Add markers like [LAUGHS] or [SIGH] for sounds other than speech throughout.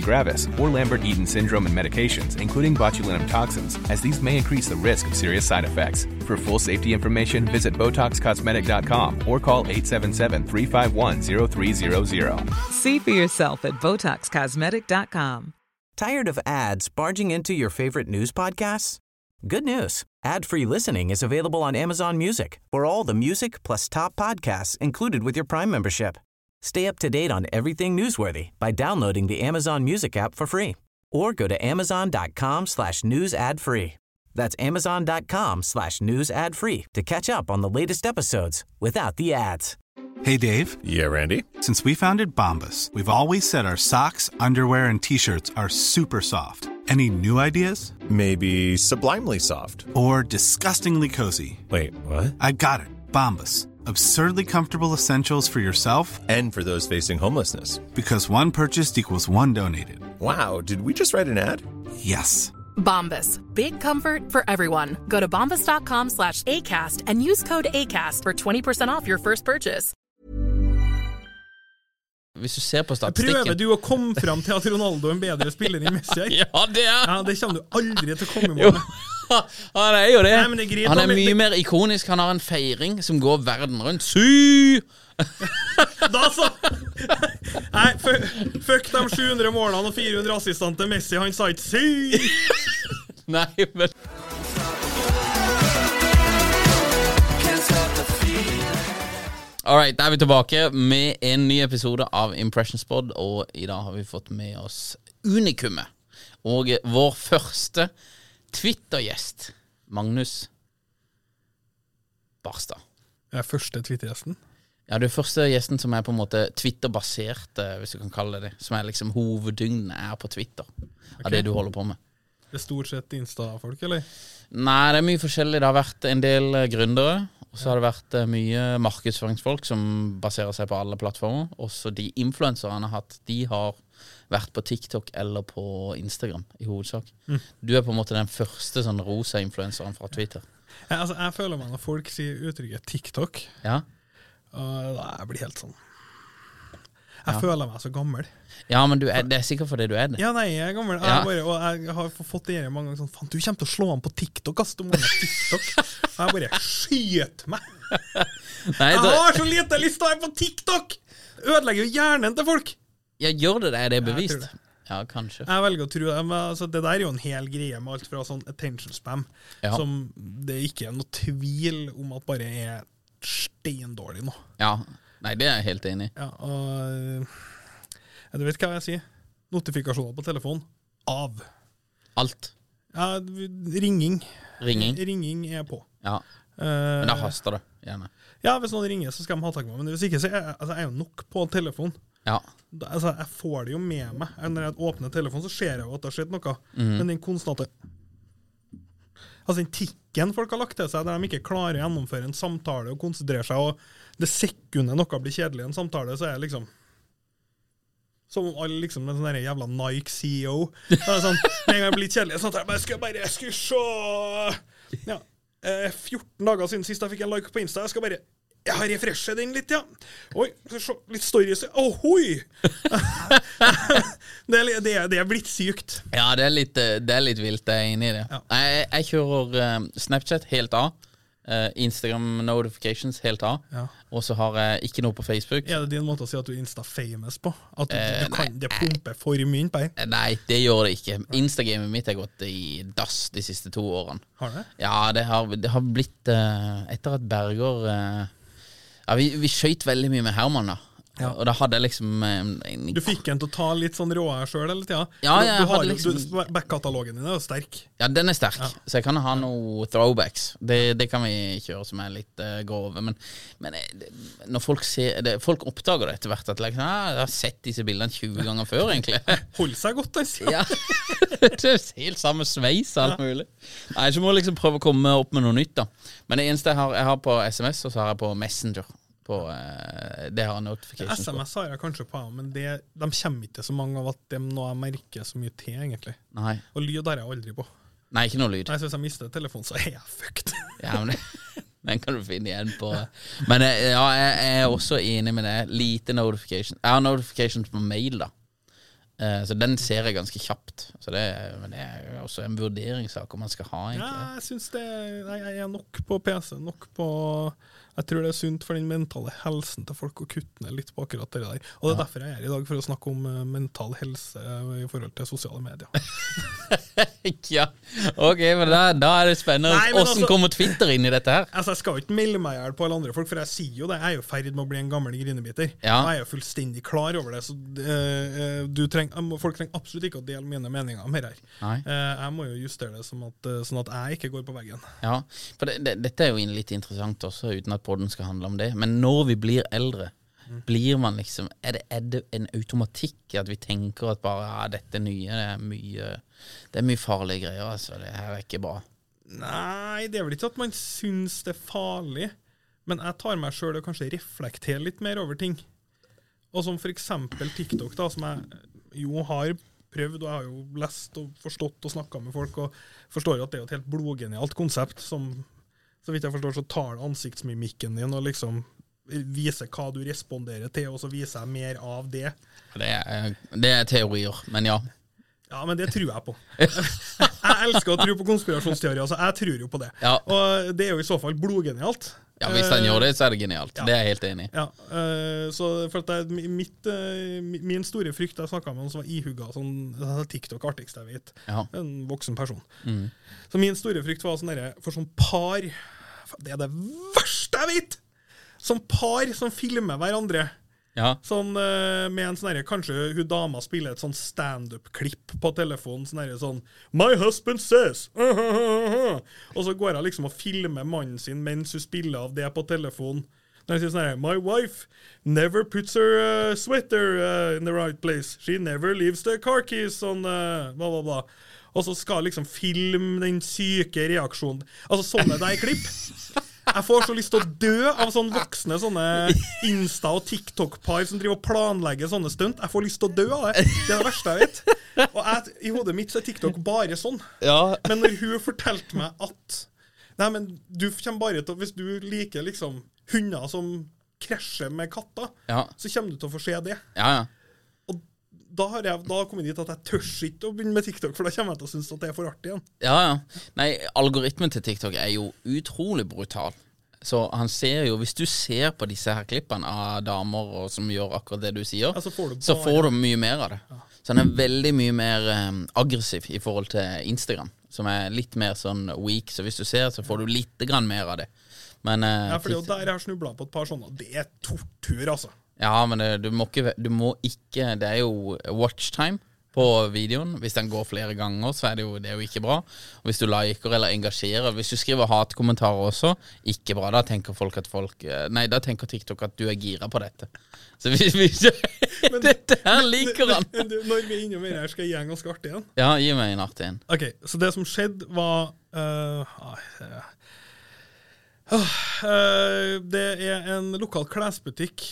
gravis, or Lambert-Eaton syndrome and medications, including botulinum toxins, as these may increase the risk of serious side effects. For full safety information, visit BotoxCosmetic.com or call 877-351-0300. See for yourself at BotoxCosmetic.com. Tired of ads barging into your favorite news podcasts? Good news. Ad-free listening is available on Amazon Music for all the music plus top podcasts included with your Prime membership. Stay up to date on everything newsworthy by downloading the Amazon Music app for free or go to amazon.com slash news ad free. That's amazon.com slash news ad free to catch up on the latest episodes without the ads. Hey, Dave. Yeah, Randy. Since we founded Bombus, we've always said our socks, underwear, and T-shirts are super soft. Any new ideas? Maybe sublimely soft. Or disgustingly cozy? Wait, what? I got it. Bombus. Absurdly comfortable essentials for yourself And for those facing homelessness. because one purchased equals one donated. Wow, did we just write an ad? Yes. Bombas. Big comfort for everyone. Go to bombas.com slash ACAST and use code ACAST for 20% off your first purchase. Hvis du ser på Prøver statistikken du å komme fram til at Ronaldo er en bedre spiller enn Messi? [LAUGHS] Ja, det er Ja, Det kommer du aldri til å komme i Jo, mål med. [LAUGHS] han er jo det. Nei, det han er mye mer ikonisk. Han har en feiring som går verden rundt. Sy! [LAUGHS] Da så! Nei, fu- fuck de 700 målene og 400 assistene til Messi. Han sa ikke sy! [LAUGHS] Nei, men All right, da er vi tilbake med en ny episode av Impressionspod, og i dag har vi fått med oss Unikumet. Og vår første Twitter-gjest, Magnus Barstad. Jeg er første Twitter-gjesten. Ja, du er første gjesten som er på en måte Twitter-basert, eh, hvis du kan kalle det det. Som er liksom hoveddyngden er på Twitter, av det du holder på med. Det er stort sett Insta-folk, eller? Nei, det er mye forskjellig. Det har vært en del eh, gründere. Og så har det vært eh, mye markedsføringsfolk som baserer seg på alle plattformer. Også de influenserne har hatt, de har vært på TikTok eller på Instagram i hovedsak. Du er på en måte den første sånn rosa influenseren fra Twitter. Jeg, altså, jeg føler meg når folk sier uttrykket TikTok, Ja, og da jeg blir helt sånn Jeg føler meg så gammel. ja men du er, det er sikkert fordi du er det. Ja, nei, jeg er gammel. Ja. Jeg bare, og jeg har fått det mange ganger sånn Faen, du kommer til å slå an på TikTok, ass! Du må ha TikTok. Og jeg bare skyter meg. Nei, Jeg har så lite lyst til å være på TikTok! Ødelegger jo hjernen til folk. Ja, gjør det det? Er det bevist? Ja, Ja, kanskje. Jeg velger å tro det. Men altså, det der er jo en hel greie med alt fra sånn attention spam, Ja. som det ikke er noe tvil om at bare er steindårlig nå. Ja. Nei, det er jeg helt enig i. Ja, og ja, Du vet hva jeg sier? Notifikasjoner på telefonen av. Alt. Ja, ringing. Ringing. Ringing er på. Ja. Eh, Men da haster det, gjerne. ja, hvis noen ringer, så skal de ha tak i meg. Men hvis ikke, så er jeg, altså, jeg er jo nok på telefon. Ja. Da, altså, jeg får det jo med meg. Når jeg åpner telefonen, så ser jeg jo at det har skjedd noe. Mhm. Men den konstante Altså den tikken folk har lagt til seg, der de ikke klarer å gjennomføre en samtale og konsentrere seg, og det sekundet noe blir kjedelig i en samtale, så er det liksom som om alle liksom en sånn jævla Nike-CEO. Sånn, en gang jeg blir kjedelig, sånn at jeg bare skal bare jeg skal se Ja, eh, 14 dager siden sist jeg fikk en like på Insta. Jeg skal bare Jeg har refreshet den litt, ja. Oi, litt stories. [LAUGHS] Ohoi! det, er, det, er, det er blitt sykt. Ja, det er litt, eh, det er litt vilt. Jeg er enig i det. Ja. Jeg, jeg kjører eh, Snapchat helt av. eh, Instagram notifications helt av. Ja. Og så har jeg ikke noe på Facebook. Er det din måte å si at du er Insta-famous på? At du, Eh, du kan, nei. det pumper for mye på deg? Nei, det gjør det ikke. Instagamet mitt har gått i dass de siste to årene. Har det? Ja, det har, det har blitt Etter at Berger Ja, vi, vi skøyt veldig mye med Herman, da. Og da hadde jeg liksom en, en, Du fikk en til å ta litt sånn råe sjøl hele tida? Ja, du, du jo- liksom- du- Back-katalogen din er jo sterk. Ja, den er sterk, så jeg kan ha noen throwbacks. Det, det kan vi kjøre som er litt uh, grove. Men, men eh, det, når folk ser det, Folk oppdager det etter hvert at liksom, ah, jeg har sett disse bildene 20 ganger før, egentlig. [LAUGHS] Hold seg godt, den ja. [LAUGHS] det er helt samme sveis og alt mulig. Nei, Så må jeg liksom prøve å komme opp med noe nytt, da. Men det eneste jeg har, jeg har på SMS, og så har jeg på Messenger. På, eh, det har notifications på. SMS har jeg kanskje på, men det, de kommer ikke så mange av at det er noe jeg merker så mye til, egentlig. Nei. Og lyd har jeg aldri på. Nei, ikke noe lyd. Nei, så Hvis jeg mister telefonen, så er jeg fucked. [LAUGHS] Ja, men [LAUGHS] Den kan du finne igjen på Men eh, ja, jeg, jeg er også enig med det. Lite notification. Jeg har notifications på mail, da. Eh, så den ser jeg ganske kjapt. Så det, men det er også en vurderingssak om man skal ha, egentlig. Ja, jeg syns det Nei, jeg er nok på PC, nok på Jeg tror det er sunt for den mentale helsen til folk å kutte ned litt på akkurat det der. Og det er derfor jeg er her i dag, for å snakke om eh, mental helse eh, i forhold til sosiale medier. [LAUGHS] ja, ok, men da, da er det spennende. Nei, Åssen altså- kommer Twitter inn i dette her? Altså, Jeg skal jo ikke melde meg i hjel på alle andre folk, for jeg sier jo det. Jeg er jo i ferd med å bli en gammel grinebiter. Ja. Jeg er jo fullstendig klar over det. Så du treng, folk trenger absolutt ikke å dele mine meninger om dette. Eh, jeg må jo justere det sånn at, sånn at jeg ikke går på veggen. Ja, for det, det, dette er jo litt interessant også, uten at podden skal handle om det. Men når vi blir eldre, blir man liksom er det, er det en automatikk at vi tenker at bare ja, dette nye det er mye Det er mye farlige greier, altså. Det her er ikke bra. Nei, det er vel ikke at man syns det er farlig, men jeg tar meg sjøl og kanskje reflekterer litt mer over ting. Og som eksempel TikTok, da, som jeg jo har prøvd, og jeg har jo lest og forstått og snakka med folk, og forstår at det er et helt blodgenialt konsept som Så vidt jeg forstår, så tar han ansiktsmimikken din og liksom viser hva du responderer til, og så viser jeg mer av det. Det er, det er teorier, men ja. Ja, men det tror jeg på. [LAUGHS] jeg elsker å tro på konspirasjonsteorier, så jeg tror jo på det. Ja. Og det er jo i så fall blodgenialt. ja hvis den gjør det, så er det genialt. ja. Det er jeg helt enig i. Ja, eh, så for at det, mitt, eh, Min store frykt Jeg snakka med noen som var ihuga sånn TikTok artigste jeg vet. Ja. En voksen person. Mm. Så min store frykt var sånn derre For sånn par Det er det verste jeg vet! Sånn par som filmer hverandre. Ja. Sånn eh, med en sånn Kanskje hun dama spiller et sånn standup-klipp på telefonen. Sånn sånn My husband says [LAUGHS] Og så går hun liksom og filmer mannen sin mens hun spiller av det på telefonen. Når hun sier sånn My wife never puts her uh, sweater uh, in the right place. She never leaves the car keys on uh, bla, bla, bla. Og så skal liksom filme den syke reaksjonen. Altså sånne der klipp. Jeg får så lyst til å dø av sånne voksne sånne Insta- og TikTok-par som driver og planlegger sånne stunt. Jeg får lyst til å dø av det. Det er det verste jeg vet. Og jeg, i hodet mitt så er TikTok bare sånn. Ja. Men når hun fortalte meg at Nei, men du kommer bare til Hvis du liker liksom hunder som krasjer med katter, Ja. så kommer du til å få se det. Ja, ja. Da har jeg da kommet dit at jeg tør ikke å begynne med TikTok, for da kommer jeg til å synes at det er for artig igjen. Ja, ja. Nei, algoritmen til TikTok er jo utrolig brutal. Så han ser jo Hvis du ser på disse her klippene av damer og som gjør akkurat det du sier, Ja, så får du så får du mye mer av det. Så han er veldig mye mer um, aggressiv i forhold til Instagram, som er litt mer sånn weak. Så hvis du ser, så får du litt grann mer av det. Men uh, Ja, for det er jo der jeg har snubla på et par sånne. Det er tortur, altså. Ja, men det, du, må ikke, du må ikke Det er jo watchtime på videoen. Hvis den går flere ganger, så er det jo, det er jo ikke bra. Og hvis du liker eller engasjerer Hvis du skriver hatkommentarer også, ikke bra. Da tenker folk at folk eh, Nei, da tenker TikTok at du er gira på dette. Så hvis, hvis [LAUGHS] Dette her liker han! [LAUGHS] Når vi er innom her, skal jeg gi en ganske artig en. Ja, gi meg en artig en. Ok, Så det som skjedde, var uh, eh, eh, Det er en lokal klesbutikk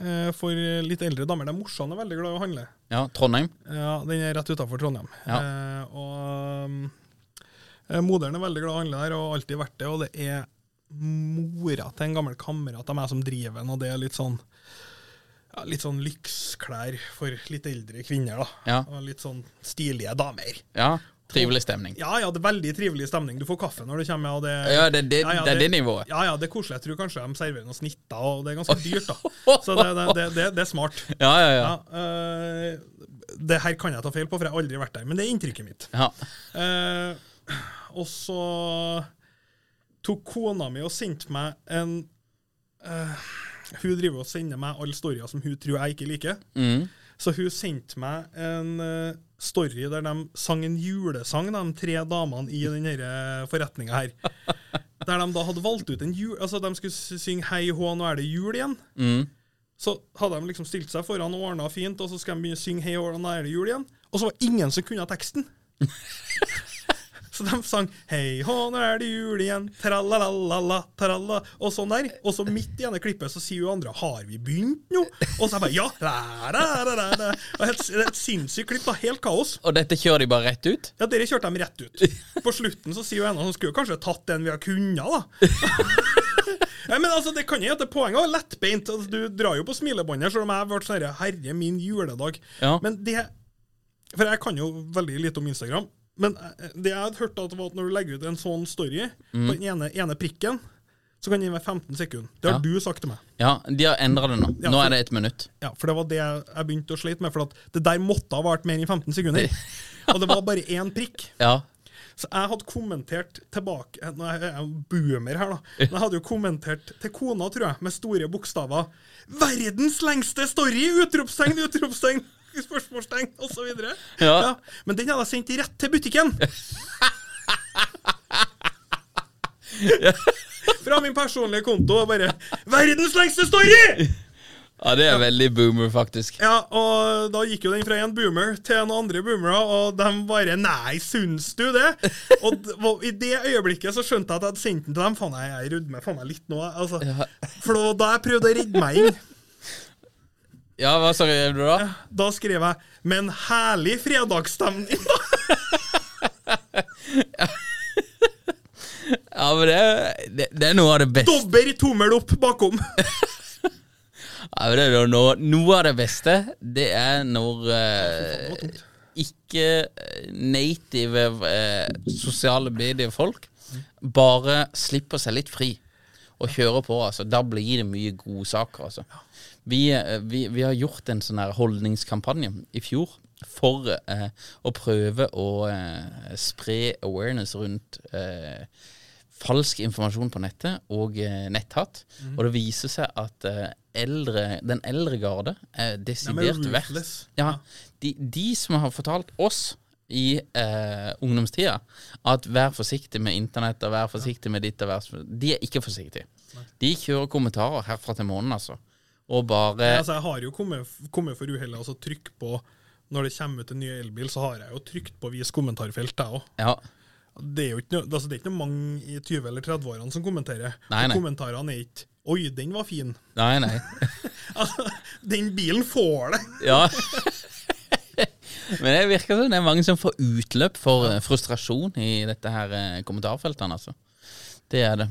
eh, for litt eldre damer. De morsene er veldig glad i å handle. Ja, Trondheim. Ja, Den er rett utafor Trondheim. Ja. Eh, og eh, Moderen er veldig glad i å handle der, og har alltid vært det. Og det er mora til en gammel kamerat av meg som driver den, og det er litt sånn ja, Litt sånn lyksklær for litt eldre kvinner, da. Ja. Og litt sånn stilige damer. Ja, trivelig stemning. Ja, ja, det er veldig trivelig stemning. Du får kaffe når du kommer. Det, Ja, det det- det er det nivået. Ja, ja, det er koselig. Jeg tror kanskje de serverer noen snitter, og det er ganske dyrt, da. [LAUGHS] Så det, er smart. Ja, ja, ja. Ja, uh, det her kan jeg ta feil på, for jeg har aldri vært der, men det er inntrykket mitt. ja. Uh, og så tok kona mi og sendte meg en uh, Hun driver og sender meg alle storyer som hun tror jeg ikke liker. Mm. Så hun sendte meg en story der de sang en julesang, de tre damene i denne forretninga her. [LAUGHS] Der de da hadde valgt ut en jul... Altså, de skulle synge 'Hei hå, nå er det jul' igjen. Mm. Så hadde de liksom stilt seg foran og ordna fint, og så skal de begynne å synge 'Hei hå, nå er det jul' igjen. Og så var det ingen som kunne teksten. [LAUGHS] Så de sang 'Hei hå, nå er det jul igjen', tralalala, tralla, og sånn der. Og så midt i ene klippet så sier hun andre 'Har vi begynt nå?' Og så jeg bare 'Ja'. Da, da, da, da, da. Og det er et sinnssykt klipp, da. Helt kaos. Og dette kjører de bare rett ut? Ja, dere kjørte dem rett ut. På slutten så sier jo en av dem skulle jo kanskje tatt den vi har kunnet, da. [LAUGHS] Nei, men altså, Det kan jo hete poenget òg. lettbeint. Altså, du drar jo på smilebåndet, selv om jeg ble sånn herre min juledag. Ja. Men det For jeg kan jo veldig lite om Instagram. Men eh, det jeg hadde hørt, at var at når du legger ut en sånn story på den ene, ene prikken, så kan den være 15 sekunder. Det har Mm. Ja. du sagt til meg. Ja, de har endra det nå. Ja, Nå er det et minutt. Ja, For det var det jeg begynte å slite med. For det der måtte ha vart mer enn 15 sekunder. [LAUGHS] Og det var bare én prikk. Ja. Så jeg hadde kommentert tilbake Nå er jeg boomer her, da. Men jeg hadde jo kommentert til kona, tror jeg, med store bokstaver 'Verdens lengste story!' Utropstegn, utropstegn, spørsmålstegn, osv. Ja. Men den hadde jeg sendt rett til butikken. [LAUGHS] Fra min personlige konto. Bare 'Verdens lengste story!' ja, det er veldig boomer, faktisk. Ja, og da gikk jo den fra en boomer til noen andre boomere, og de bare 'Nei, syns du det?' Og i det øyeblikket så skjønte jeg at jeg hadde sendt den til dem. Faen, jeg, jeg rødmer faen meg litt nå. Altså. For da, da jeg prøvde å redde meg inn, Ja, hva skrev du da? da skrev jeg 'Men herlig fredagsstemning', da. [LAUGHS] Ja, men det, det, det er noe av det beste. Dobber tommel opp bakom. [LAUGHS] Ja, men det er noe, noe av det beste, det er når eh, ikke eh, native eh, sosiale mediefolk bare slipper seg litt fri og kjører på. altså. Da blir det mye godsaker. altså. Vi, eh, vi, vi har gjort en sånn her holdningskampanje i fjor for eh, å prøve å eh, spre awareness rundt eh, falsk informasjon på nettet og eh, Mm. Og det viser seg at eh, eldre, den eldre garde er desidert verst. Ja, de, de som har fortalt oss i eh, ungdomstida at vær forsiktig med internett og vær forsiktig med ditt og vær De er ikke forsiktige. De kjører kommentarer herfra til månen, altså. Og bare Altså, jeg har jo kommet, kommet for uhellet altså trykk på Når det kommer ut en ny elbil, så har jeg jo trykt på vis kommentarfelt, jeg òg. Ja. Det er jo ikke, noe, altså det er ikke noe mange i 20- eller 30-årene som kommenterer. Nei, nei. Kommentarene er ikke 'oi, den var fin'. Nei, nei. [LAUGHS] Altså, den bilen får det! Ja. [LAUGHS] Men det virker som det er mange som får utløp for eh, frustrasjon i dette her eh, kommentarfeltene, altså. Det er det.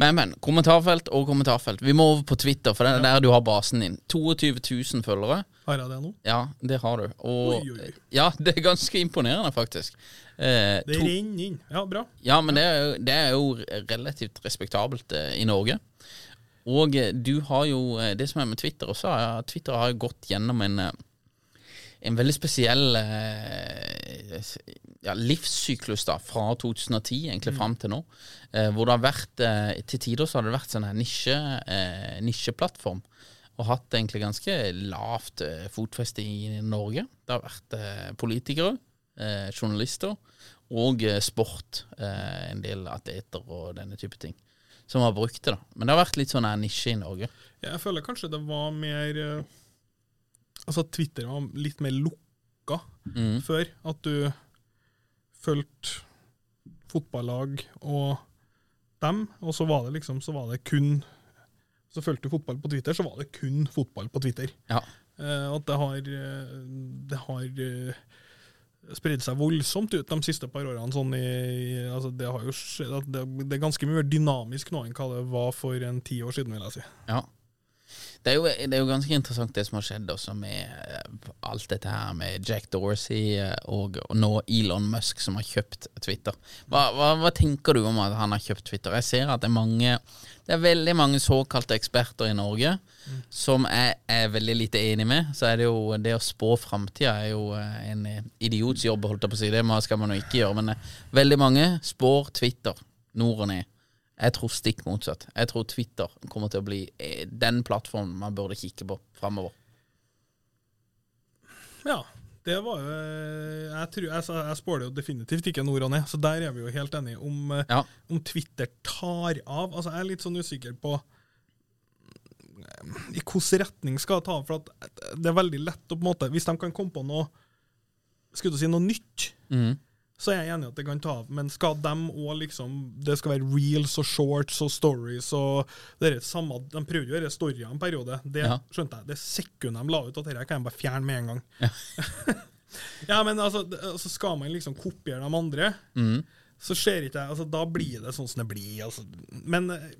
Men, men. Kommentarfelt og kommentarfelt. Vi må over på Twitter, for det er der du har basen din. 22 000 følgere. Har jeg det nå? Ja, det har du. Og Oi, oi, oi. Ja, det er ganske imponerende, faktisk. Eh, Det renner inn. Ja, bra. ja, men det er, det er jo relativt respektabelt eh, i Norge. Og eh, du har jo eh, Det som er med Twitter også, er at Twitter har gått gjennom en eh, en veldig spesiell eh, ja, livssyklus da, fra 2010 egentlig fram til nå. Eh, hvor det har vært eh, Til tider så har det vært sånn her nisje, eh, nisjeplattform. Og hatt egentlig ganske lavt fotfeste i Norge. Det har vært politikere, journalister og sport. En del atleter og denne type ting. Som har brukt det. da Men det har vært litt sånn her nisje i Norge. Jeg føler kanskje det var mer Altså, Twitter var litt mer lukka Mm. før. At du fulgte fotballag og dem, og så var det liksom Så var det kun Så fulgte du fotball på Twitter, så var det kun fotball på Twitter. Ja. Uh, at det har eh, Det har eh, spredd seg voldsomt ut de siste par årene. Sånn i, i- altså det, har jo skjedd, det, det er ganske mye mer dynamisk nå enn hva det var for en ti år siden, vil jeg si. Ja. Det er, jo, det er jo ganske interessant det som har skjedd også med eh, alt dette her med Jack Dorsey eh, og, og nå Elon Musk som har kjøpt Twitter. Hva, hva, hva tenker du om at han har kjøpt Twitter? Jeg ser at det er mange Det er veldig mange såkalte eksperter i Norge som jeg er veldig lite enig med. Så er det jo det å spå framtida er jo eh, en idiots jobb, holdt jeg på å si. Det skal man jo ikke gjøre. Men veldig mange spår Twitter nord og ned. Jeg tror stikk motsatt. Jeg tror Twitter kommer til å bli eh, den plattformen man burde kikke på framover. Ja, det var jo Jeg, tror, jeg, jeg spår det jo definitivt ikke nord og ned, så der er vi jo helt enige. Om, eh, Ja. om Twitter tar av Altså, jeg er litt sånn usikker på eh, i hvilken retning skal det ta av. For at det er veldig lett å på en måte Hvis de kan komme på noe Skulle du si noe nytt, Mhm. Så er jeg enig i at det kan ta av. Men skal de òg liksom Det skal være reels og shorts og stories og det er samme, De prøvde jo gjøre storyer en periode. Det Ja. skjønte jeg. Det sekundet de la ut at dette kan jeg bare fjerne med en gang. Ja, [LAUGHS] men altså, altså skal man liksom kopiere de andre, mm. så ser ikke jeg altså, Da blir det sånn som det blir. Altså. Men eh,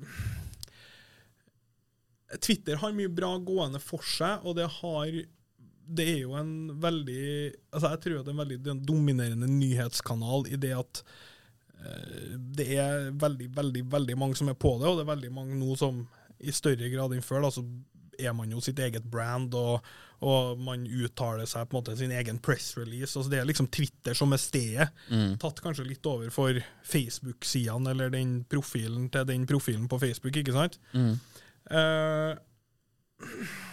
Twitter har mye bra gående for seg, og det har Det er jo en veldig altså Jeg tror at det er en veldig er dominerende nyhetskanal i det at eh, det er veldig, veldig veldig mange som er på det, og det er veldig mange nå som i større grad enn før da, så er man jo sitt eget brand, og, og man uttaler seg på en måte sin egen press release. Altså det er liksom Twitter som er stedet. Tatt kanskje litt over for Facebook-sidene, eller den profilen til den profilen på Facebook, ikke sant? Eh, et-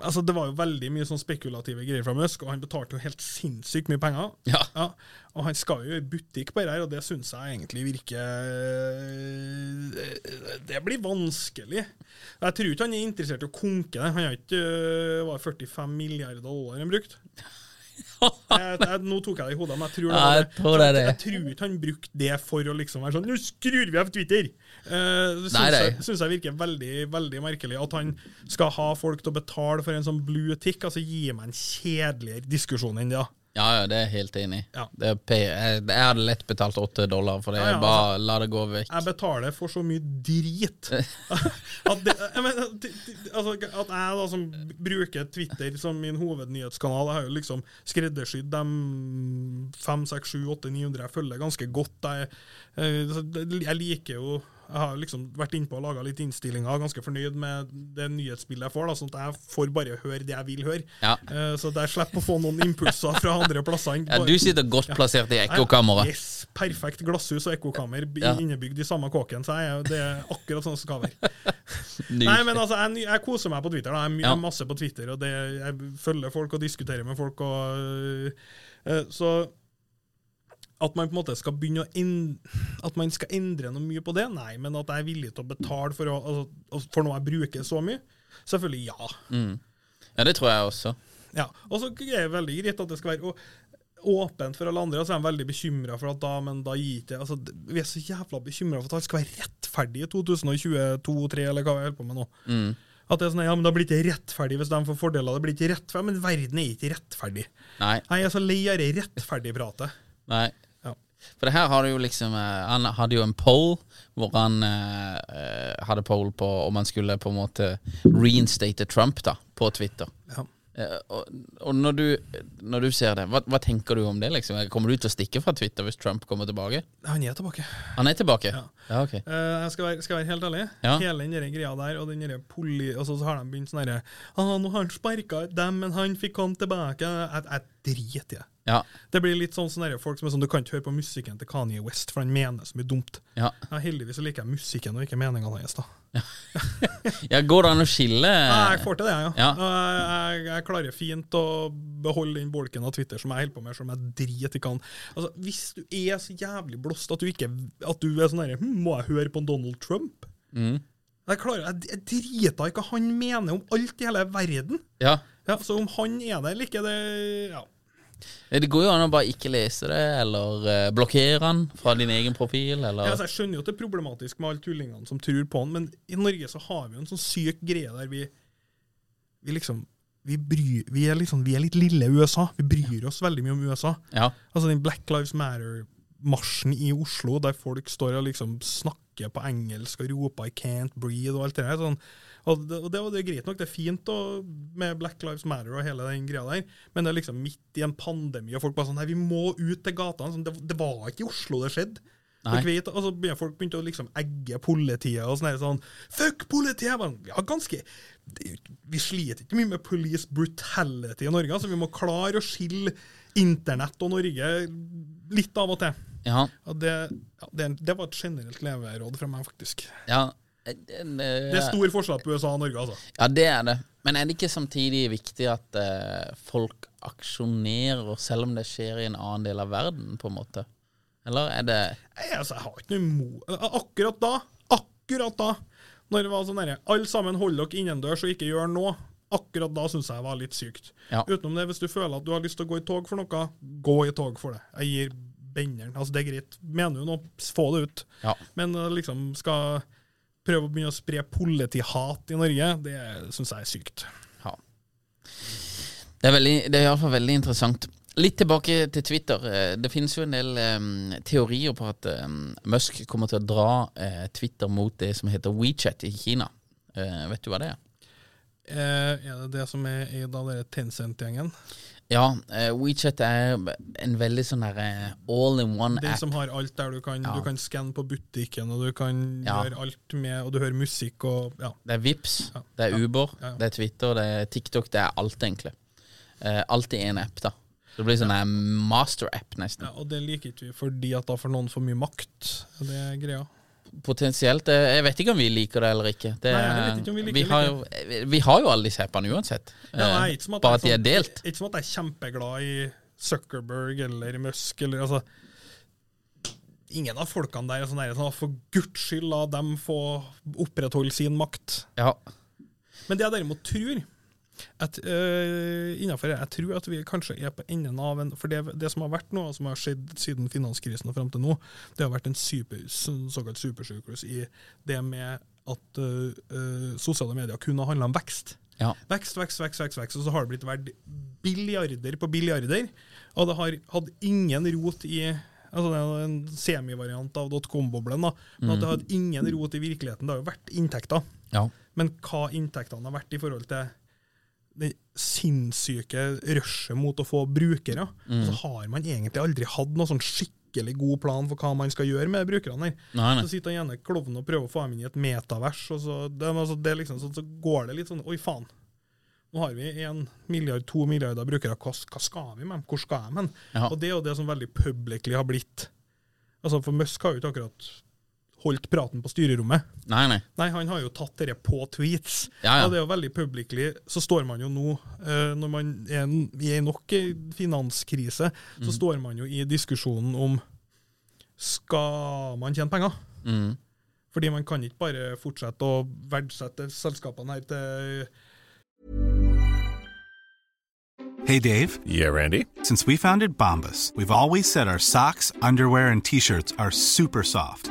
altså Det var jo veldig mye sånn spekulative greier fra Musk, og han betalte jo helt sinnssykt mye penger. Ja. Og han skal jo i butikk på det her, og det syns jeg egentlig virker Det blir vanskelig. Jeg tror ikke han er interessert i å konke det. Han har ikke øh, var 45 milliarder dollar han brukte. Jeg, jeg, nå tok jeg det i hodet, men jeg tror det. Ja, jeg det. tror det det. Jeg, tror ikke han brukte det for å liksom være sånn Nå skrur vi av Twitter! Uh, det Nei, syns jeg, synes jeg virker veldig veldig merkelig. At han skal ha folk til å betale for en sånn blue tick. Altså Gi meg en kjedeligere diskusjon enn det. Ja, ja, det er jeg helt enig i. Ja. Det er P- Jeg, jeg hadde lett betalt åtte dollar for det. Ja, ja, Bare la det gå vekk. Jeg betaler for så mye drit. [LAUGHS] at, det, jeg mener, altså, at jeg da som bruker Twitter som min hovednyhetskanal, jeg har jo liksom skreddersydd de 5, 6, 7, 8, 900 jeg følger ganske godt. Jeg, eh, så det- jeg liker jo Jeg har liksom vært innpå og laga litt innstillinger, ganske fornøyd med det nyhetsbildet jeg får, da, sånn at jeg får bare høre det jeg vil høre. Ja. Uh, Så jeg slipper å få noen impulser fra andre plasser. Ja, du sitter godt plassert i ekkokammeret. Yes, perfekt glasshus og ekkokammer Ja. innebygd i samme kåken. Så jeg, det er akkurat sånn som skal være. [LAUGHS] Nei, men altså, jeg, jeg koser meg på Twitter. Da. Jeg er masse på Twitter, og det, jeg følger folk og diskuterer med folk. Og, Uh, så at man på en måte skal begynne å endre, At man skal endre noe mye på det, nei. Men at jeg er villig til å betale for, å, altså, for noe jeg bruker så mye, selvfølgelig ja. Ja, det tror jeg også. Ja, og så er det veldig greit at det skal være åpent for alle andre. Og så er de veldig bekymra for at da, men da gir ikke altså, Vi er så jævla bekymra for at alt skal være rettferdig i 2022-2023, eller hva vi holder på med nå. At det er sånn, ja, men da blir det ikke rettferdig hvis de får fordeler. Det blir ikke rettferdig, Men verden er ikke rettferdig. Nei. Jeg er så lei av det rettferdig-pratet. Nei. For det her har du jo liksom eh, Han hadde jo en poll hvor han eh, eh, hadde poll på om han skulle på en måte reinstate Trump da på Twitter. Ja. Eh, og og når, du, når du ser det, hva, hva tenker du om det? liksom? Kommer du til å stikke fra Twitter hvis Trump kommer tilbake? Han er tilbake. Han er tilbake? Ja. ja ok. Uh, jeg skal være, skal være helt ærlig. Ja. Hele den greia der, og den poli... Og så har de begynt sånn herre ah, 'Nå har han sparka dem, men han fikk komme tilbake.' Jeg, jeg driter det. Ja. Det blir litt sånn sånne folk som er sånn Du kan ikke høre på musikken til Kanye West, for han mener så mye dumt. Ja. Ja, heldigvis liker jeg musikken og ikke meningene hans. da. [LAUGHS] ja, går det an å skille Ja, jeg får til det, ja. Ja. Jeg, jeg, jeg klarer fint å beholde den bolken av Twitter som jeg holder på med, som jeg driter i an. Altså, hvis du er så jævlig blåst at du ikke At du er sånn herre hm, Må jeg høre på Donald Trump? Mm. Jeg klarer, jeg, jeg driter i hva han mener om alt i hele verden. Ja. Ja, Så om han er der eller ikke, det ja. Det går jo an å bare ikke lese det, eller eh, blokkere den fra din egen profil, Ja, eller altså, jeg skjønner jo at det er problematisk med alle tullingene som tror på den, men i Norge så har vi jo en sånn syk greie der vi, vi liksom vi, bryr, vi, er liksom, vi er litt lille USA. Vi bryr oss veldig mye om USA. Ja. Altså den Black Lives Matter-marsjen i Oslo, der folk står og liksom snakker på engelsk og roper 'I can't breathe' og alt det der. Sånn. Og, det, og det, og det er greit nok, det er fint og, med Black Lives Matter og hele den greia der, men det er liksom midt i en pandemi, og folk bare sånn Nei, vi må ut til gatene. Sånn, det, det var ikke i Oslo det skjedde. Vet, og så begynte folk begynte å liksom egge politiet og sånn. sånn Fuck politiet! Men, Ja, ganske Vi sliter ikke mye med police brutality i Norge. altså Vi må klare å skille internett og Norge litt av og til. Ja. Og det, ja, det, det var et generelt leveråd fra meg, faktisk. ja. Det er stor forskjell på USA og Norge, altså. Ja, det er det. Men er det ikke samtidig viktig at uh, folk aksjonerer, selv om det skjer i en annen del av verden, på en måte? Eller er det Nei, altså, jeg har ikke noe imot Akkurat da, akkurat da, når det var sånn herre Alle sammen hold dere innendørs og ikke gjør noe. Akkurat da syns jeg var litt sykt. Ja. Utenom det, hvis du føler at du har lyst til å gå i tog for noe, gå i tog for det. Jeg gir benderen. Altså, det er greit. Mener du noe, få det ut. Ja. Men eh, liksom skal prøve å begynne å spre politihat i Norge, det syns jeg er sykt. Ja. Det er, veldig, det er iallfall veldig interessant. Litt tilbake til Twitter. Eh, Det finnes jo en del um, teorier på at um, Musk kommer til å dra uh, Twitter mot det som heter WeChat i Kina. Uh, vet du hva det er? Uh, er det det som er i da dere Tencent-gjengen? Ja, eh, WeChat er en veldig sånn der eh, all in one Den app. som har alt der du kan, Ja. du kan skanne på butikken, og du kan Ja. gjøre alt med Og du hører musikk og Ja. Det er Vips, Ja. det er Uber, Ja, ja. det er Twitter, det er TikTok, det er alt, egentlig. Uh, alt i én app, da. Så det blir sånn en master-app, nesten. ja. Og det liker ikke vi fordi at da får noen for mye makt. Det Er greia? Potensielt. eh, Jeg vet ikke om vi liker det eller ikke. Det, Nei, jeg vet ikke om vi liker det har jo, vi har jo alle disse appene uansett. Ja, nei, Eh, ikke som at Bare at de er sånn- delt. Ikke som at jeg er kjempeglad i Zuckerberg eller Musk eller altså Ingen av folkene der er sånn sånn, For guds skyld, la dem få opprettholde sin makt. Ja. Men det jeg derimot tror at, øh, innenfor det, Jeg tror at vi kanskje er på enden av en For det, det som har vært nå, som har skjedd siden finanskrisen og fram til nå, det har vært en super, såkalt supersykehus i det med at øh, sosiale medier kun har handla om vekst. Ja. Vekst, vekst, vekst, vekst, vekst, og så har det blitt verdt billiarder på billiarder. Og det har hatt ingen rot i Altså Det er en semivariant av dotcom-boblen, da, men at det har hatt ingen rot i virkeligheten. Det har jo vært inntekter. ja. Men hva inntektene har vært i forhold til det sinnssyke rushet mot å få brukere, Mm. så har man egentlig aldri hatt noen sånn skikkelig god plan for hva man skal gjøre med brukerne. her. Så sitter han ene klovnen og prøver å få dem inn i et metavers, og så, det, altså, det liksom, så, så går det litt sånn Oi, faen. Nå har vi en milliard, to milliarder brukere. Hva, hva skal vi med dem? Hvor skal de hen? Og det er jo det som veldig publicly har blitt Altså, For Musk har jo ikke akkurat holdt praten på styrerommet. nei, nei. Nei, han har jo tatt dette på tweets. Ja, ja. Og det er jo veldig publicly, så står man jo nå, eh, når man er i nok en finanskrise, så Mm. står man jo i diskusjonen om skal man tjene penger? Mm. Fordi man kan ikke bare fortsette å verdsette selskapene her til Hey, Dave. Yeah, Randy. Since we founded Bombus, we've always said our socks, underwear, and t shirts are super soft.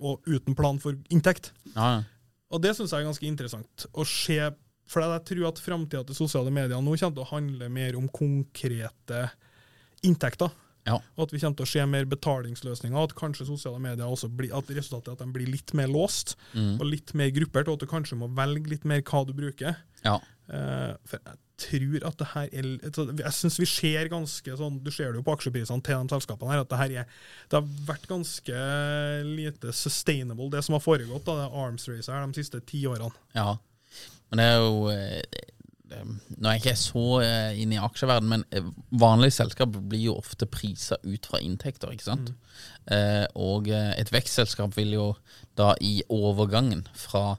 og uten plan for inntekt. Ja, ja. Og det syns jeg er ganske interessant å se. For jeg tror at framtida til sosiale medier nå kommer til å handle mer om konkrete inntekter. Ja. Og at vi kommer til å se mer betalingsløsninger, at kanskje sosiale medier også blir, at resultatet er at de blir litt mer låst og litt mer gruppert, og at du kanskje må velge litt mer hva du bruker. ja. Uh, for jeg tror at det her er Jeg syns vi ser ganske sånn Du ser det jo på aksjeprisene til de selskapene her, at det her er Det har vært ganske lite sustainable, det som har foregått, da, det arms race her de siste ti årene. Ja. Men det er jo eh, Nå er jeg ikke så eh, inne i aksjeverden, men eh, vanlige selskap blir jo ofte prisa ut fra inntekter, ikke sant? Mm. og et vekstselskap vil jo da i overgangen fra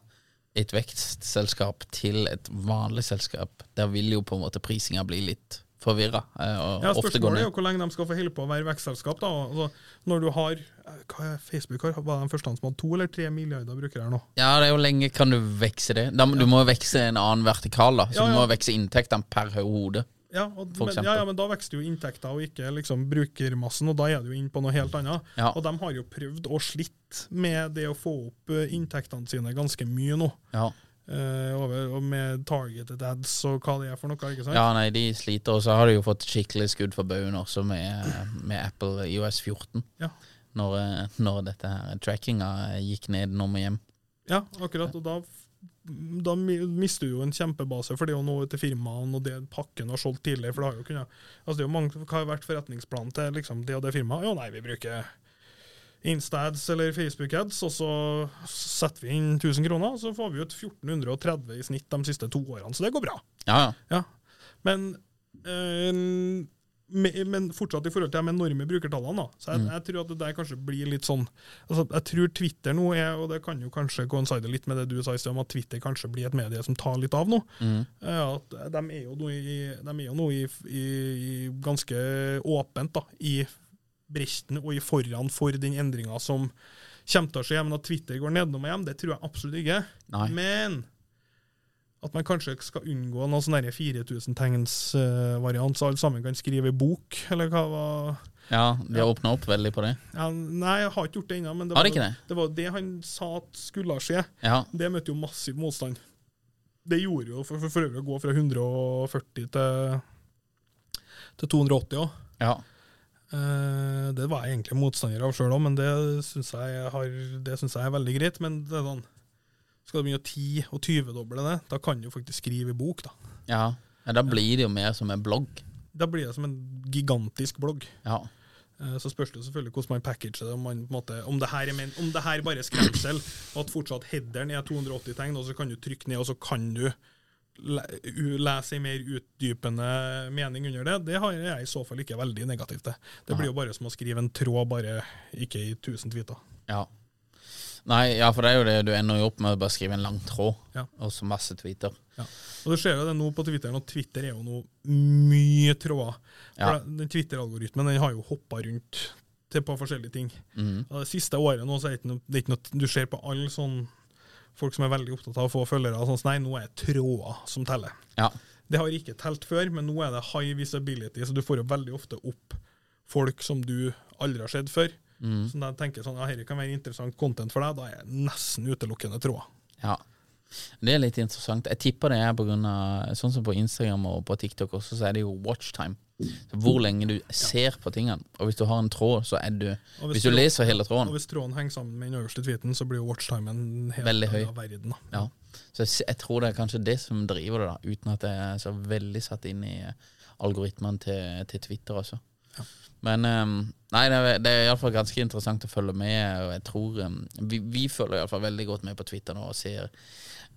et vekstselskap til et vanlig selskap, der vil jo på en måte prisinga bli litt forvirra. eh, Ja, Spørsmålet er jo hvor lenge de skal få holde på å være vekstselskap. da. Altså, når du har eh, hva er Facebook har, var de første som hadde to eller tre milliarder brukere her nå? Ja, det er jo lenge kan du vekse det. Da, Du må vekse en annen vertikal, da. Så Ja, du ja. må vekse inntektene per hode. Ja, og, men, ja, ja, men da vokser jo inntekter og ikke liksom brukermassen, og da er du jo inne på noe helt annet. Ja. Og de har jo prøvd og slitt med det å få opp eh, inntektene sine ganske mye nå. Ja. Uh, over, og med targeted ads og hva det er for noe, ikke sant? ja, nei, de sliter. Og så har de jo fått skikkelig skudd for baugen også med, med Apple IOS 14. Ja. Når, eh, når dette her trackinga gikk ned nå med hjem. Ja, akkurat. Og da, da mister du jo en kjempebase, for det er jo noe til firmaene, og det pakken har solgt tidligere. For det har jo kunnet Altså, det er jo mange Hva har vært forretningsplanen til liksom, det og det firmaet? Jo, nei, vi bruker Instads eller Facebook-ads, og så setter vi inn 1000 kroner, og så får vi ut 1430 i snitt de siste to årene. Så det går bra. Ja, ja. Ja. Men, me- men fortsatt i forhold til de enorme brukertallene, da. Så jeg, jeg tror at det der kanskje blir litt sånn altså Jeg tror Twitter nå er, og det kan jo kanskje coincide litt med det du sa i sted, om at Twitter kanskje blir et medie som tar litt av nå. Mm. Eh, at de er jo nå i, de er jo i, i, i ganske åpent da, i bresten og i foran for den endringa som kommer til å skje. Men at Twitter går nedenom og hjem, det tror jeg absolutt ikke. Nei. Men at man kanskje skal unngå noen sånn 4000 tegns-variant, så alle sammen kan skrive bok, eller hva var ja de har åpna opp veldig på det. ja, Nei, jeg har ikke gjort det ennå, men det var, det? det var det han sa at skulle skje. Ja. Det møtte jo massiv motstand. Det gjorde jo for, for, for øvrig å gå fra 140 til, til 280 òg. ja. Eh, det var jeg egentlig motstander av sjøl òg, men det syns jeg, jeg er veldig greit. Men det er sånn, skal du begynne å ti- og 20-doble det, da kan du faktisk skrive i bok. da. ja. ja da blir det jo mer som en blogg. Da blir det som en gigantisk blogg. Ja. Eh, Så spørs det selvfølgelig hvordan man packager det. Om, man, måte, om, det her er men, om det her bare er skremsel, og at fortsatt headeren er 280 tegn, og så kan du trykke ned, og så kan du lese en mer utdypende mening under det, det har jeg i så fall ikke veldig negativt til. Det blir jo bare som å skrive en tråd, bare ikke i 1000 tweeter. ja. Nei, ja, for det er jo det du ender jo opp med å bare skrive en lang tråd, Ja. og så masse tweeter. Ja. Og du ser jo det nå på Twitter, og Twitter er jo nå mye tråder. Ja. Den Twitter-algoritmen den har jo hoppa rundt til på forskjellige ting. Mm. Det siste året nå så er det ikke noe, det ikke noe du ser på alle sånn folk som er veldig opptatt av å få følgere. Sånn, nei, nå er det tråder som teller. Ja. Det har ikke telt før, men nå er det high visibility, så du får jo veldig ofte opp folk som du aldri har sett før. Mhm. Så da tenker sånn, ja, dette kan være interessant content for deg, da er jeg nesten utelukkende tråder. Ja. Det er litt interessant. Jeg tipper det er av Sånn som på Instagram og på TikTok også, så er det jo watchtime. Hvor lenge du ser på tingene. Og hvis du har en tråd, så er du Hvis, Hvis du tråd- leser hele tråden Og hvis tråden henger sammen med den øverste tweeten, så blir jo watchtimen helt Veldig høy. av verden. Ja. Så jeg, jeg tror det er kanskje det som driver det, da uten at jeg er så veldig satt inn i eh, algoritmene til, til Twitter også. Men um, nei, det det er iallfall ganske interessant å følge med, og jeg tror um, vi, vi følger iallfall veldig godt med på Twitter nå og ser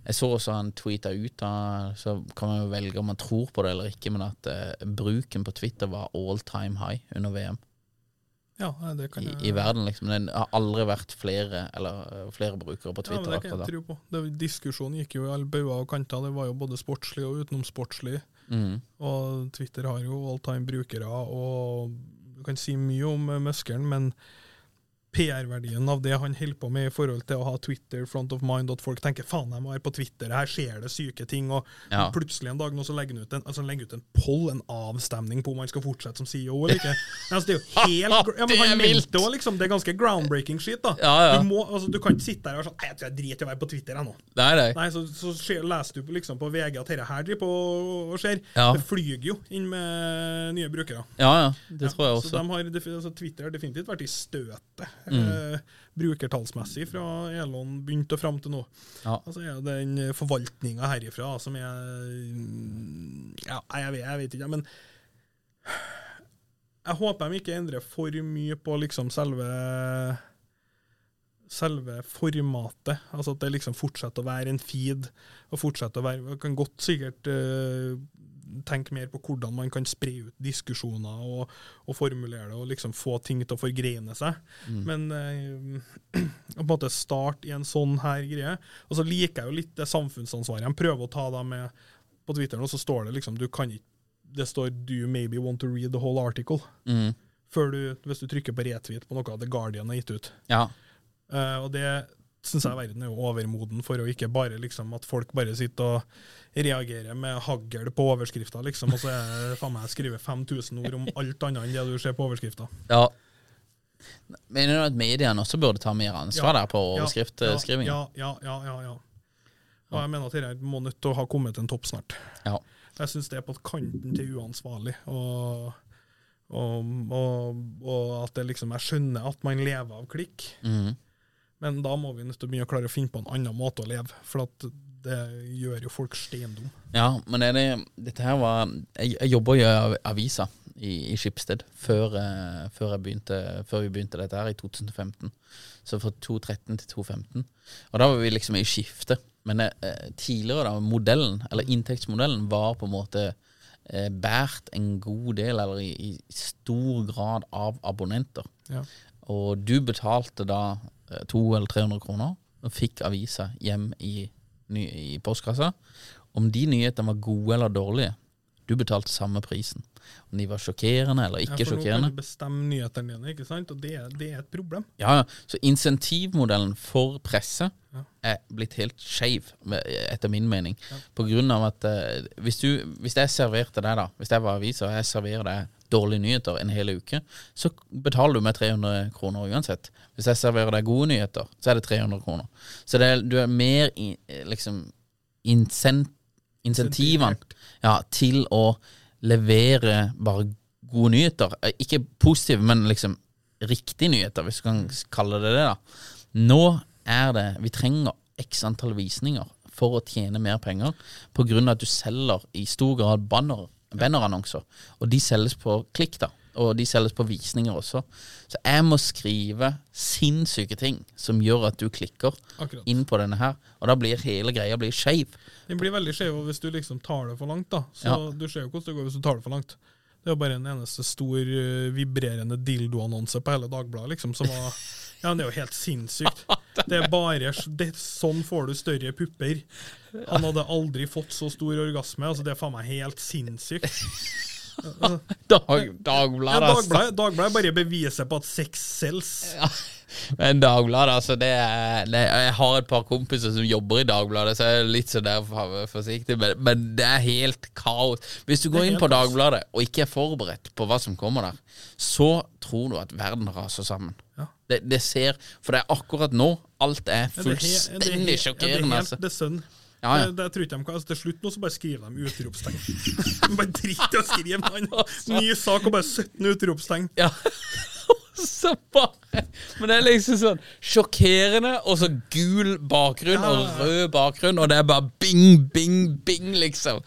Jeg så også han tweeta ut, da, så kan man jo velge om man tror på det eller ikke, men at uh, bruken på Twitter var all time high under VM Ja, det kan i, jeg, i verden. liksom Det har aldri vært flere Eller eh, flere brukere på Twitter. ja, men det kan jeg tro på. Det, diskusjonen gikk jo i alle bauger og kanter. Det var jo både sportslig og utenomsportslig. Mm. Og Twitter har jo all time brukere, og kan si mye om muskelen, men PR-verdien av det han holder på med i forhold til å ha Twitter front of mind, at folk tenker faen, jeg må være på Twitter, her skjer det syke ting, og Ja. plutselig en dag nå så legger han ut en, altså legger ut en poll, en avstemning på om han skal fortsette som CEO eller ikke. [LAUGHS] Altså, det er jo helt ja, men Han meldte òg, liksom, det er ganske groundbreaking shit. da. Ja, ja. Du, må, altså, du kan ikke sitte der og være sånn jeg tror jeg driter i å være på Twitter, jeg nå. Nei, nei. Nei, så, så skjer, leser du liksom på VG at dette her driver på og skjer. Det flyger jo inn med nye brukere. Ja, ja. Det tror jeg Så også. de har, altså, Twitter har definitivt vært i støtet, Mm. eh, brukertallsmessig, fra Elon begynte og fram til nå. Ja. Altså er det den forvaltninga herifra som er Ja, jeg vet, jeg vet ikke, men jeg håper de ikke endrer for mye på liksom selve selve formatet. Altså at det liksom fortsetter å være en feed, og fortsetter å være Kan godt sikkert eh, tenke mer på hvordan man kan spre ut diskusjoner og, og formulere det, og liksom få ting til å forgreine seg. Men eh, [CLEARS THROAT] på en måte starte i en sånn her greie. Og så liker jeg jo litt det samfunnsansvaret. Jeg prøver å ta det med på Twitter, og så står det liksom du kan ikke det står 'Do you maybe want to read the whole article?' Mm. Før du, hvis du trykker på retweet på noe The Guardian har gitt ut. Ja. Uh, og det syns jeg verden er jo overmoden for, å ikke bare liksom at folk bare sitter og reagerer med hagl på overskrifta, liksom, og så er det faen meg skrive 5000 ord om alt annet enn det du ser på overskrifta. ja. Mener du at mediene også burde ta mer ansvar der på overskriftskriving? Ja, ja, ja, ja, ja. Og jeg mener at dette må nødt til å ha kommet til en topp snart. Ja. Jeg syns det er på kanten til uansvarlig. Og, og, og, og at det liksom Jeg skjønner at man lever av klikk, Mhm. Men da må vi nødt til å begynne å klare å finne på en annen måte å leve. For det gjør jo folk steindum. Ja, men det, dette her var Jeg, jeg jobba i av- avisa i, i Skipsted før, uh, før, begynte, før vi begynte dette her i 2015. Så fra 2013 til 2015. Og da var vi liksom i skifte. Men uh, tidligere, da, modellen, eller inntektsmodellen, var på en måte uh, båret en god del, eller i, i stor grad, av abonnenter. Ja. Og du betalte da 200 eller 300 kroner og fikk avisa hjem i, ny, i postkassa. Om de nyhetene var gode eller dårlige, du betalte samme prisen. Om de var sjokkerende eller ikke ja, for nå kan sjokkerende. du bestemme nyhetene dine, ikke sant? og det, det er et problem. Ja, ja. Så insentivmodellen for presse Ja. er blitt helt skeiv, etter min mening. På grunn av at eh, hvis, du, hvis jeg serverte deg, da, hvis jeg var aviser og jeg serverer deg dårlige nyheter en hel uke, så betaler du meg 300 kroner uansett. Hvis jeg serverer deg gode nyheter, så er det 300 kroner. Så det er, du er mer i, liksom incent, insentivene ja, til å levere bare gode nyheter. Eh, Ikke positive, men liksom riktige nyheter, hvis du kan kalle det det. da. Nå er det Vi trenger x antall visninger for å tjene mer penger, av at du selger i stor grad banner, bannerannonser. Og de selges på klikk, da. Og de selges på visninger også. Så jeg må skrive sinnssyke ting som gjør at du klikker Akkurat. inn på denne her. Og da blir hele greia blir skeiv. Den blir veldig skjev hvis du liksom tar det for langt. da. Så Ja. Du ser jo hvordan det går hvis du tar det for langt. Det er bare en eneste stor eh, vibrerende dildoannonse på hele Dagbladet, liksom, som var [LAUGHS] Ja, det er jo helt sinnssykt. Det er bare det, Sånn får du større pupper. Han hadde aldri fått så stor orgasme. altså Det er faen meg helt sinnssykt. [LAUGHS] Dag, Dagbladet, altså. Dagbladet, Dagbladet bare beviser på at sex sells. Men Dagbladet, altså det er, det Jeg har et par kompiser som jobber i Dagbladet, så jeg er litt så der for- forsiktig. Men, men det er helt kaos. Hvis du går inn på. Dagbladet og ikke er forberedt på hva som kommer der, så tror du at verden raser sammen. Ja. Det, det ser For det er akkurat nå alt er fullstendig det er sjokkerende. helt-. Det er sønn. Ja, ja. Det, det de kan, altså, Til slutt nå så bare skriver de utropstegn. [LAUGHS] bare driter i å skrive en Ny sak og bare 17 utropstegn. Ja. [LAUGHS] så bare Men det er liksom sånn sjokkerende, og så gul bakgrunn Ja. og rød bakgrunn, og det er bare bing, bing, bing, liksom.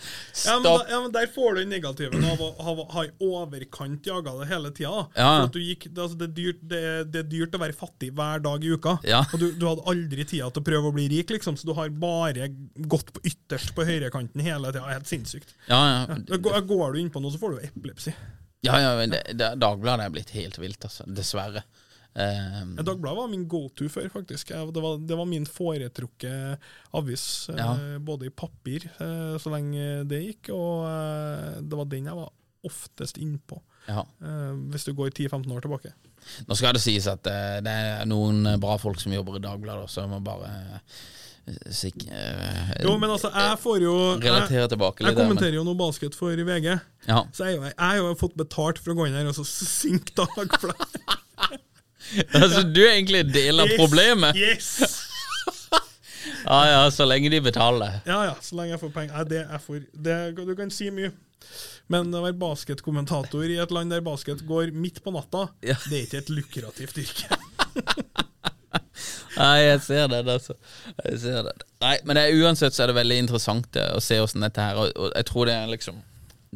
Ja men, da, ja, men Der får du den negativen av å ha, i overkant jaga det hele tida. Ja. Gikk, det, altså, det, er dyrt, det, det er dyrt å være fattig hver dag i uka. Og du, du hadde aldri tida til å prøve å bli rik, liksom, så du har bare gått på ytterst på høyrekanten hele tida. Helt sinnssykt. Ja, ja. Da Går, går du innpå noe, så får du epilepsi. Ja, ja men det, det, Dagbladet er blitt helt vilt, altså. Dessverre. Um, Ja, Dagbladet var min go-to før, faktisk. Det, var, det var min foretrukne avis, eh, Ja. både i papir, eh, så lenge det gikk, og eh, det var den jeg var oftest innpå, ja. eh, hvis du går 10-15 år tilbake. Nå skal det sies at det er noen bra folk som jobber i Dagbladet, så jeg må bare eh, sikk, eh, Jo, men altså, jeg får jo relatere tilbake jeg litt. men- kommenterer jo noe basket for VG, Ja. så jeg, jeg har jo fått betalt for å gå inn her og så synke Dagbladet. [LAUGHS] altså, du er egentlig en del av problemet. Yes! [LAUGHS] Ja, ja, så lenge de betaler. Ja ja, så lenge jeg får penger. Nei, det er for det, Du kan si mye. Men å være basketkommentator i et land der basket går midt på natta, Ja. det er ikke et lukrativt yrke. [LAUGHS] [LAUGHS] Nei, jeg ser det, altså. Jeg ser det. Nei, men det uansett så er det veldig interessant det, å se åssen dette her Og, og jeg tror det er liksom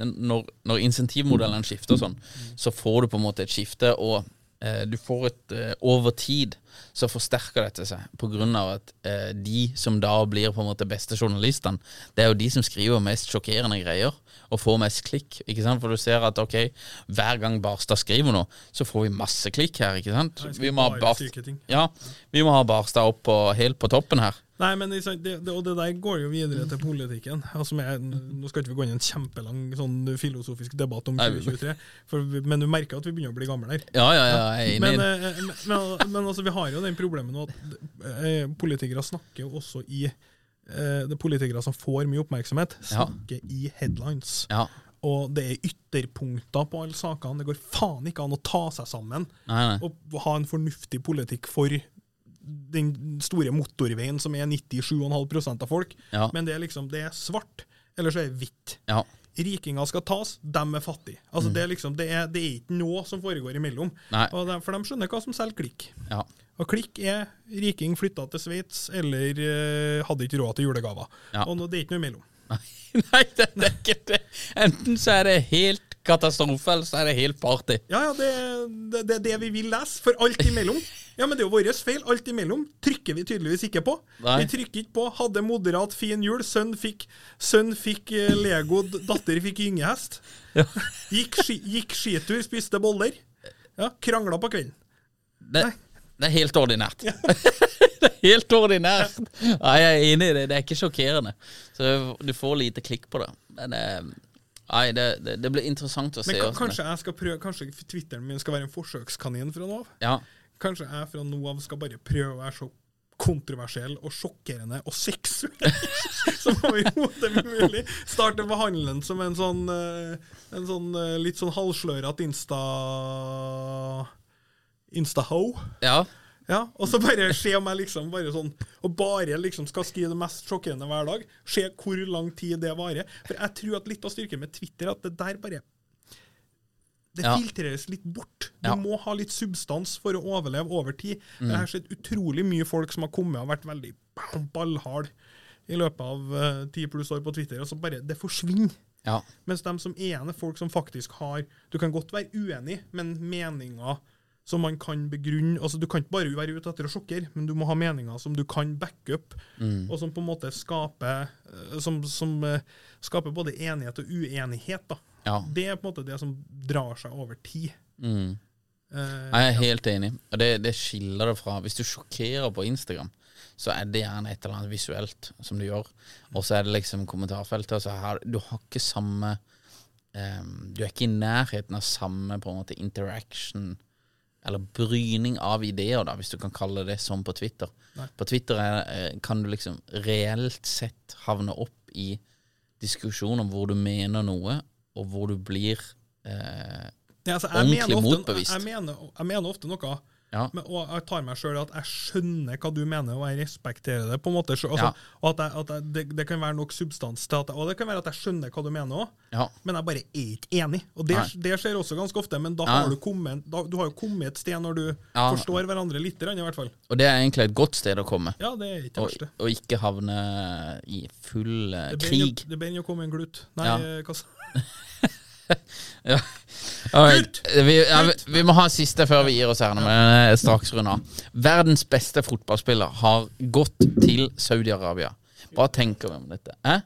Når, når insentivmodellen skifter sånn, så får du på en måte et skifte, og eh, du får et eh, Over tid så forsterker dette seg, av at eh, de som da blir på en måte beste journalistene, det er jo de som skriver mest sjokkerende greier, og får mest klikk. Ikke sant? For du ser at ok, hver gang Barstad skriver noe, så får vi masse klikk her, ikke sant? Vi må ha Barstad ja, vi må ha Barstad opp på, helt på toppen her. Nei, men det, det, Og det der går jo videre til politikken. Altså, jeg, nå skal ikke vi gå inn i en kjempelang sånn filosofisk debatt om 2023, for, vi- men du merker at vi begynner å bli gamle her. Ja, ja, ja, jeg er enig. Men, eh, men, men, men altså, vi har jo den problemet nå at eh, politikere snakker jo også i Det er politikere som får mye oppmerksomhet, Ja. snakker i headlines. Ja. Og det er ytterpunkter på alle sakene. Det går faen ikke an å ta seg sammen Nei, nei. og ha en fornuftig politikk for den store motorveien som er 97,5% av folk. Ja. Men det er liksom, det er svart, eller så er det hvitt. Ja. Rikinger skal tas, dem er fattige. Altså det, er liksom, det, er, det er ikke noe som foregår imellom. De, for de skjønner hva som selger klikk. Ja. Og klikk er riking flytta til Sveits, eller eh, hadde ikke råd til julegaver. Ja. Og nå, det er ikke noe imellom. [LAUGHS] Nei, det, er ikke det. Enten så er det helt katastrofe, eller så er det helt party. Ja, ja, det, det, det er det vi vil lese, for alt imellom. Ja, men det er jo vår feil. Alt imellom trykker vi tydeligvis ikke på. Nei. Vi trykker ikke på 'hadde moderat fin jul', sønn fikk, sønn fikk eh, Lego, datter fikk gyngehest. Gikk, ski, gikk skitur, spiste boller. Ja, Krangla på kvelden. Det, det er helt ordinært. [LAUGHS] det er helt ordinært. Ja, jeg er enig i det. Det er ikke sjokkerende. Så du får lite klikk på det. Men eh, nei, det, det, det blir interessant å se. Men kanskje jeg skal prøve Kanskje Twitteren min skal være en forsøkskanin fra nå av? Ja. Kanskje jeg fra nå av skal bare prøve å være så kontroversiell og sjokkerende og seksuell [LAUGHS] som overhodet mulig. Starte behandelen som en sånn, eh, en sånn eh, litt sånn halvslørete insta... Insta-ho. ja. Ja, og så bare se om jeg liksom bare sånn Og bare liksom skal skrive det mest sjokkerende hver dag. Se hvor lang tid det varer. For jeg tror at litt av styrken med Twitter er at det der bare Det Ja. filtreres litt bort. Du Ja. må ha litt substans for å overleve over tid. Jeg har sett utrolig mye folk som har kommet og vært veldig ballhard i løpet av ti ti pluss år på Twitter, og så bare Det forsvinner. ja. Mens de som er igjen, er folk som faktisk har Du kan godt være uenig, men meninger som man kan begrunne altså Du kan ikke bare være ute etter å sjokkere, men du må ha meninger som du kan backe up, og som på en måte skaper eh, Som, som eh, skaper både enighet og uenighet. da. Ja. Det er på en måte det som drar seg over tid. Mm. Eh, Jeg er helt enig. Og det, det skiller det fra Hvis du sjokkerer på Instagram, så er det gjerne et eller annet visuelt som du gjør. Og så er det liksom kommentarfeltet, og så har du har ikke samme um, Du er ikke i nærheten av samme på en måte interaction eller bryning av ideer, da, hvis du kan kalle det sånn på Twitter. På Twitter er, eh, kan du liksom reelt sett havne opp i diskusjon om hvor du mener noe, og hvor du blir eh, Ja, altså, ordentlig ofte, motbevist. jeg, mener, jeg mener ofte noe, Ja. men, og jeg tar meg sjøl at jeg skjønner hva du mener, og jeg respekterer det. på en måte. Altså, Ja. Og at, jeg, at jeg, det, det kan være nok substans til at jeg, Og det kan være at jeg skjønner hva du mener òg, Ja. men jeg bare er ikke enig. Og det, det skjer også ganske ofte, men da har du, kommet, da, du har jo kommet et sted når du forstår hverandre litt, i hvert fall. Og det er egentlig et godt sted å komme. Ja, det er ikke det Og, verste. og ikke havne i full bedre- krig. Det begynner jo komme en glut. Nei, eh, hva sa [LAUGHS] [LAUGHS] Ja. right. Vi, ja, vi, vi må ha siste før vi gir oss her. Men eh, straks runde. Verdens beste fotballspiller har gått til Saudi-Arabia. Hva tenker vi om dette? Eh?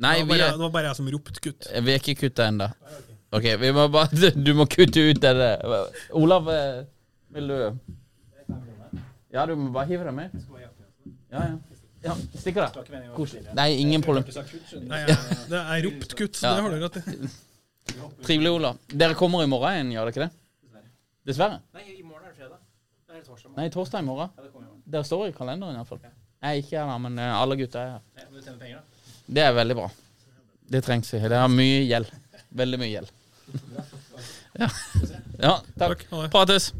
Nei, det, var vi bare, er, det var bare jeg som ropte kutt. vi er ikke kutta ennå. Ok, vi må bare [LAUGHS] Du må kutte ut det der. Olav, eh, vil du Ja, du må bare hive deg med. Ja, ja. Ja Stikker? Koselig. Nei, ingen problem. Nei, jeg, det er ropt kutt, så det har du rett i. Trivelig, Ola. Dere kommer i morgen igjen, gjør dere ikke det? Dessverre. Nei, i morgen er det fredag. Det er torsdag. Nei, torsdag i morgen. Ja. Dere står i kalenderen iallfall. Jeg er ikke her, da, men eh, alle gutta er her. Ja, men du tjener penger, da. Det er veldig bra. Det trengs. Det har mye gjeld. Veldig mye gjeld. Ja, ja takk. Prates.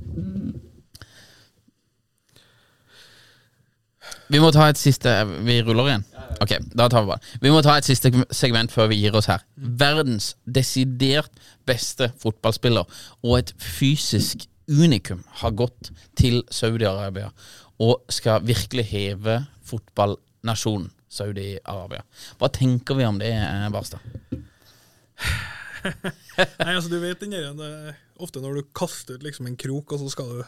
Vi må ta et siste Vi ruller igjen? Ok, da tar vi bare. Vi må ta et siste segment før vi gir oss her. Verdens desidert beste fotballspiller og et fysisk unikum har gått til Saudi-Arabia og skal virkelig heve fotballnasjonen Saudi-Arabia. Hva tenker vi om det, eh, Barstad? [LAUGHS] Nei, altså du vet den der er Ofte når du kaster ut liksom en krok, og så skal du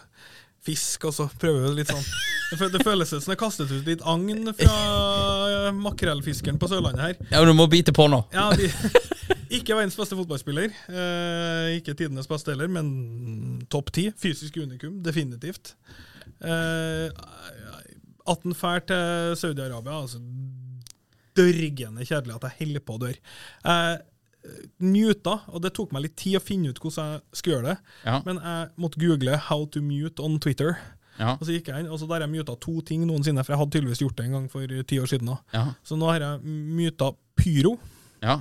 fiske, og så prøver litt sånn Det føles som det er kastet ut litt agn fra eh, makrellfiskeren på Sørlandet her. Ja, men Du må bite på nå. Ja, vi, Ikke verdens beste fotballspiller. Eh, ikke tidenes beste heller, men topp ti. Fysisk unikum, definitivt. Eh, at han drar til Saudi-Arabia altså Dørgende kjedelig at jeg holder på å dø. Eh, muta, og det tok meg litt tid å finne ut hvordan jeg skulle gjøre det. Ja. Men jeg måtte google 'how to mute on Twitter'. Ja. Og så gikk jeg inn, og så der har jeg muta to ting noensinne, for jeg hadde tydeligvis gjort det en gang for ti år siden. Ja. Så nå har jeg muta pyro. Ja.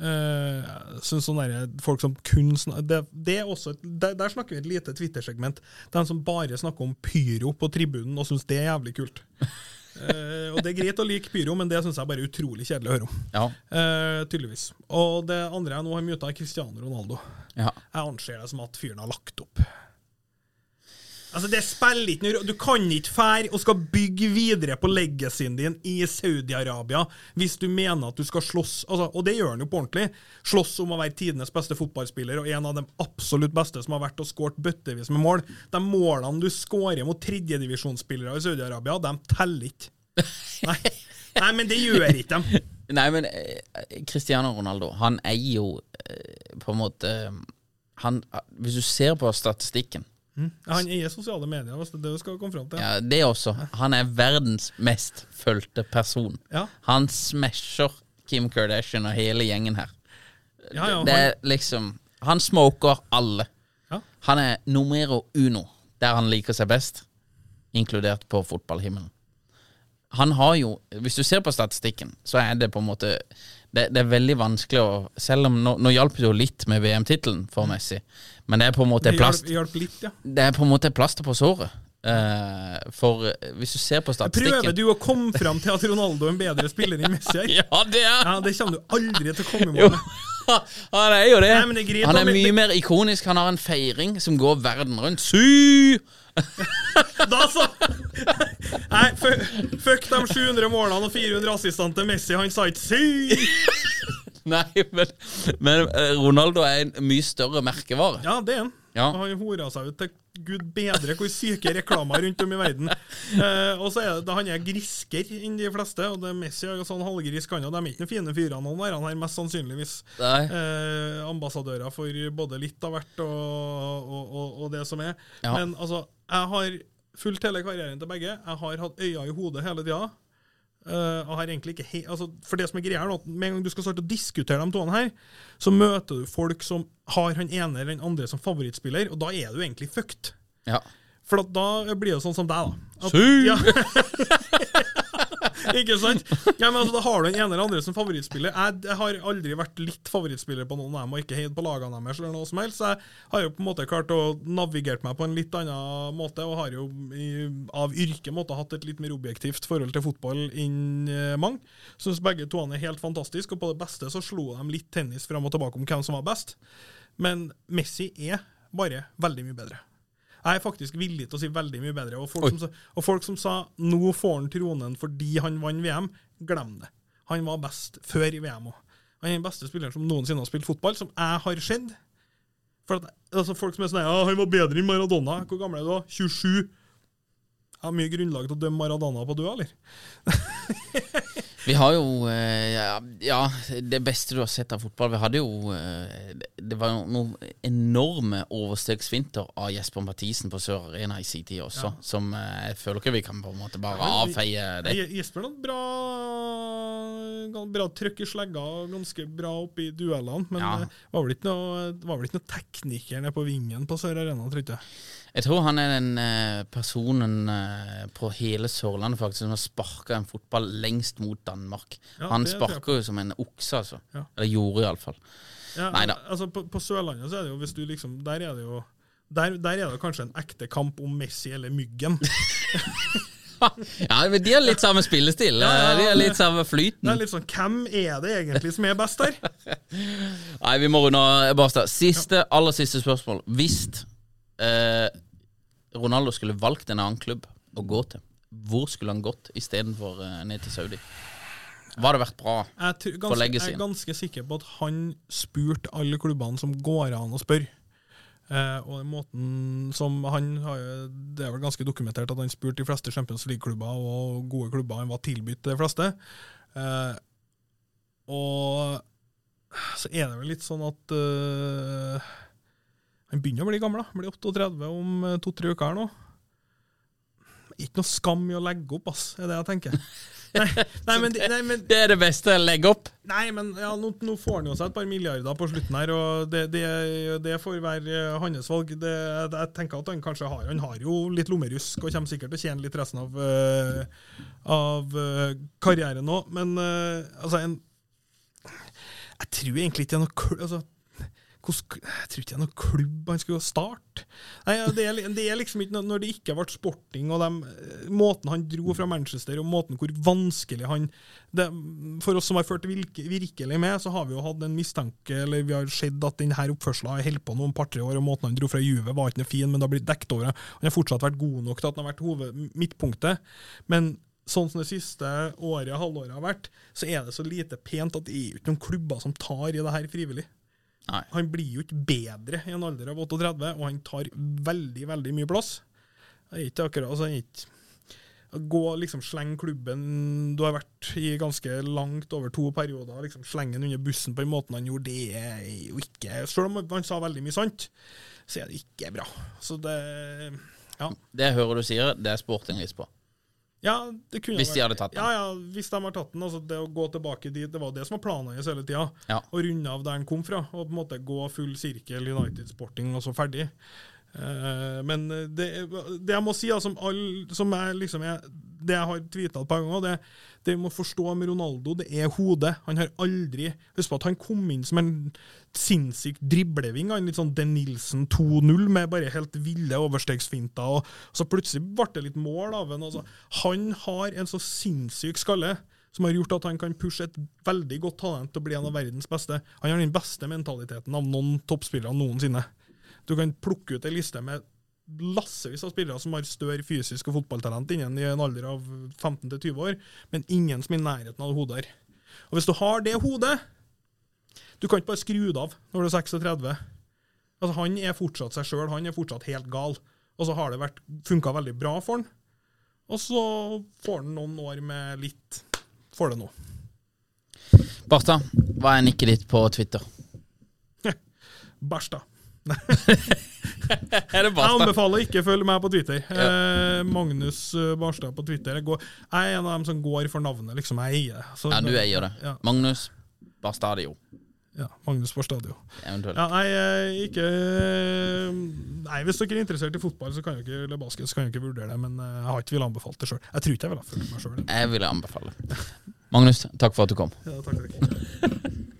Uh, synes sånn der, folk som kun det, det er også, der, der snakker vi et lite Twitter-segment. De som bare snakker om pyro på tribunen og syns det er jævlig kult. [LAUGHS] Eh, og Det er greit å like pyro, men det syns jeg bare er utrolig kjedelig å høre om. Ja. Uh, tydeligvis. Og det andre jeg nå har muta, er Cristiano Ronaldo. ja. Jeg anser det som at fyren har lagt opp. Altså Det spiller ikke noe Du kan ikke fære og skal bygge videre på legacyen din i Saudi-Arabia hvis du mener at du skal slåss altså, Og det gjør han jo på ordentlig. Slåss om å være tidenes beste fotballspiller og en av de absolutt beste som har vært og skåret bøttevis med mål. De målene du skårer mot tredjedivisjonsspillere i Saudi-Arabia, de teller ikke. Nei. Nei, men det gjør ikke dem. [LAUGHS] Nei, men eh, Cristiano Ronaldo, han er jo eh, på en måte han, Hvis du ser på statistikken Han eier sosiale medier, hvis det er det skal komme fram til. ja, Det også. Han er verdens mest fulgte person. Ja. Han smasher Kim Kardashian og hele gjengen her. Ja, ja, det er liksom Han smoker alle. Ja. Han er numero uno der han liker seg best, inkludert på fotballhimmelen. Han har jo Hvis du ser på statistikken, så er det på en måte Det, det er veldig vanskelig å Selv om nå, nå hjalp det jo litt med VM-tittelen for Messi, men det er på en måte Det plast, hjalp, hjalp litt, ja. det er på en måte plaster på såret. Uh, for eh, hvis du ser på statistikken Prøver du å komme fram til at Ronaldo er en bedre spiller enn Messi? [LAUGHS] Ja, det er Ja, Det kommer du aldri til å komme i mål med. [LAUGHS] han er jo det. Nei, det er greit, han er mye mer ikonisk. Han har en feiring som går verden rundt. Sy! Da så! Nei, fuck de 700 målene og 400 assistene til Messi. Han sa ikke sy! Nei, men, men eh, Ronaldo er en mye større merkevare. Ja, det er han. Ja. Han hora seg ut til gud bedre hvor syke reklamer rundt om i verden. Eh, og så er det, Han er grisker enn de fleste, og det er Messi er jo sånn halvgrisk han, og de er ikke den fine fyren han der. Han er mest sannsynligvis eh, ambassadører for både litt av hvert og, og, og, og det som er. Ja. Men altså, jeg har fulgt hele karrieren til begge. Jeg har hatt øya i hodet hele tida. Jeg har egentlig ikke he altså, For det som er greia er at Med en gang du skal starte å diskutere de to her, så møter du folk som har han ene eller den andre som favorittspiller, og da er du egentlig fucked. Ja. For at da blir det sånn som deg, da. At- Ja. [LAUGHS] [LAUGHS] ikke sant? Ja, men altså, Da har du den ene eller andre som favorittspiller. Jeg, har aldri vært litt favorittspiller på noen av dem, og ikke heid på lagene deres, eller noe som helst. Så jeg har jo på en måte klart å navigere meg på en litt annen måte, og har jo av yrke måte hatt et litt mer objektivt forhold til fotball enn eh, mange. Syns begge to er helt fantastiske, og på det beste så slo de litt tennis fram og tilbake om hvem som var best. Men Messi er bare veldig mye bedre. Jeg er faktisk villig til å si veldig mye bedre. Og folk, Oi. som, og folk som sa nå får han tronen fordi han vant VM, glem det. Han var best før i VM òg. Han er den beste spilleren som noensinne har spilt fotball, som jeg har sett. For at, altså Folk som er sånn ja, 'Han var bedre enn Maradona'. Hvor gammel er du da? 27? Jeg har mye grunnlag til å dømme Maradona på, du, eller? [LAUGHS] Vi har jo eh, ja, ja, det beste du har sett av fotball. Vi hadde jo eh, det- var noen enorme overstegsfinter av Jesper Mathisen på Sør Arena i sin tid også, som eh, jeg føler ikke vi kan på en måte bare Ja, men avfeie det. Jesper hadde bra, bra trøkk i slegga ganske bra oppe i duellene. Men Ja. det var vel ikke noe, var vel ikke noe tekniker nede på vingen på Sør Arena, tror jeg. Jeg tror han er den personen på hele Sørlandet faktisk som har sparka en fotball lengst mot Danmark. Ja, han sparker jo som en okse, altså. Ja. Eller gjorde iallfall. Ja, Neida. Altså, på, på Sørlandet så er det jo hvis du liksom Der er det jo der, der er det kanskje en ekte kamp om Messi eller Myggen. [LAUGHS] Ja, men De har litt samme spillestil. Ja, ja, ja. De har litt samme flyten. Det er litt sånn Hvem er det egentlig som er best der? [LAUGHS] Nei, vi må runde av. Siste, aller siste spørsmål. Hvis eh, Ronaldo skulle valgt en annen klubb å gå til, hvor skulle han gått istedenfor eh, ned til Saudi? Hva det vært bra? Jeg, tror, For ganske, jeg er ganske sikker på at han spurte alle klubbene som går an å spørre. Eh, og den måten som han har jo- Det er vel ganske dokumentert at han spurte de fleste Champions League-klubber og gode klubber. Han var tilbudt de fleste. Eh, og så er det vel litt sånn at eh, Han begynner å bli gammel, da. Blir 38 om eh, to-tre uker her nå. ikke noe skam i å legge opp, ass, er det jeg tenker. [LAUGHS] Nei, nei, men, nei, men, Det er det beste. Legg opp. nei, men ja, nå, nå får han jo seg et par milliarder på slutten her, og det, det, det får være eh, hans valg. Det, jeg tenker at han kanskje har Han har jo litt lommerusk og kommer sikkert til å tjene litt resten av, uh, av uh, karrieren nå, men uh, altså en Jeg tror egentlig ikke det er noe altså, hvordan- jeg tror ikke det er noen klubb han skulle starte. Det, er, det er liksom ikke Når det ikke ble sporting, og dem, eh, måten han dro fra Manchester, og måten hvor vanskelig han det, For oss som har ført virkelig med, så har vi jo hatt en mistanke, eller vi har sett at denne oppførselen har holdt på noen par-tre år, og måten han dro fra Juve var ikke noe fin, men det har blitt dekket over. Han har fortsatt vært god nok til at han har vært hoved, midtpunktet. Men sånn som det siste året, halvåret har vært, så er det så lite pent at det er ikke noen klubber som tar i det her frivillig. Nei. Han blir jo ikke bedre i en alder av 38, og han tar veldig, veldig mye plass. Det er ikke akkurat altså, han er ikke Gå liksom slenge klubben Du har vært i ganske langt over to perioder. liksom Slenge den under bussen på den måten han gjorde, det er jo ikke Selv om han sa veldig mye sant, så er det ikke bra. Så det Ja. Det jeg hører du sier, det er sporting litt på. Ja, det kunne Hvis de hadde tatt den. Ja, ja, hvis de har tatt den. Altså det å gå tilbake dit, det var det som var planen hans hele tida. Ja. Å runde av der han kom fra, og på en måte gå full sirkel United Sporting, og så ferdig. Uh, men det, det jeg må si, altså, all, som jeg liksom er, det jeg har tweeta et par ganger, det, det vi må forstå med Ronaldo, det er hodet. Han har aldri Husk på at han kom inn som en sinnssyk dribleving. En litt sånn Den Nilsen 2-0 med bare helt ville overstegsfinter. Og så plutselig ble det litt mål av ham. Altså. Han har en så sinnssyk skalle som har gjort at han kan pushe et veldig godt talent til å bli en av verdens beste. Han har den beste mentaliteten av noen toppspillere noensinne. Du kan plukke ut ei liste med lassevis av spillere som har større fysisk og fotballtalent innen i en alder av 15-20 år, men ingen som er i nærheten av hodet her. Og hvis du har det hodet Du kan ikke bare skru det av når du er 36. Altså, han er fortsatt seg sjøl, han er fortsatt helt gal. Og så har det funka veldig bra for han. Og så får han noen år med litt Får det nå. Barstad, hva er nikket ditt på Twitter? [LAUGHS] Bæsj, da. [LAUGHS] Er det Jeg anbefaler ikke å følge meg på Twitter. Eh, Magnus eh, Barstad på Twitter. Jeg, går, jeg er en av dem som går for navnet, liksom. Jeg eier det. Så Ja, du eier det. Ja, Magnus Barstadio, ja, Magnus Barstadio. eventuelt. Ja, nei, eh, ikke eh, Nei, hvis dere er interessert i fotball, så kan ikke, eller basket, så kan dere ikke vurdere det, men jeg har ikke villet anbefalt det sjøl. Jeg tror ikke jeg ville fulgt meg sjøl. Jeg ville anbefale. Magnus, takk for at du kom. Ja, takk, takk. [LAUGHS]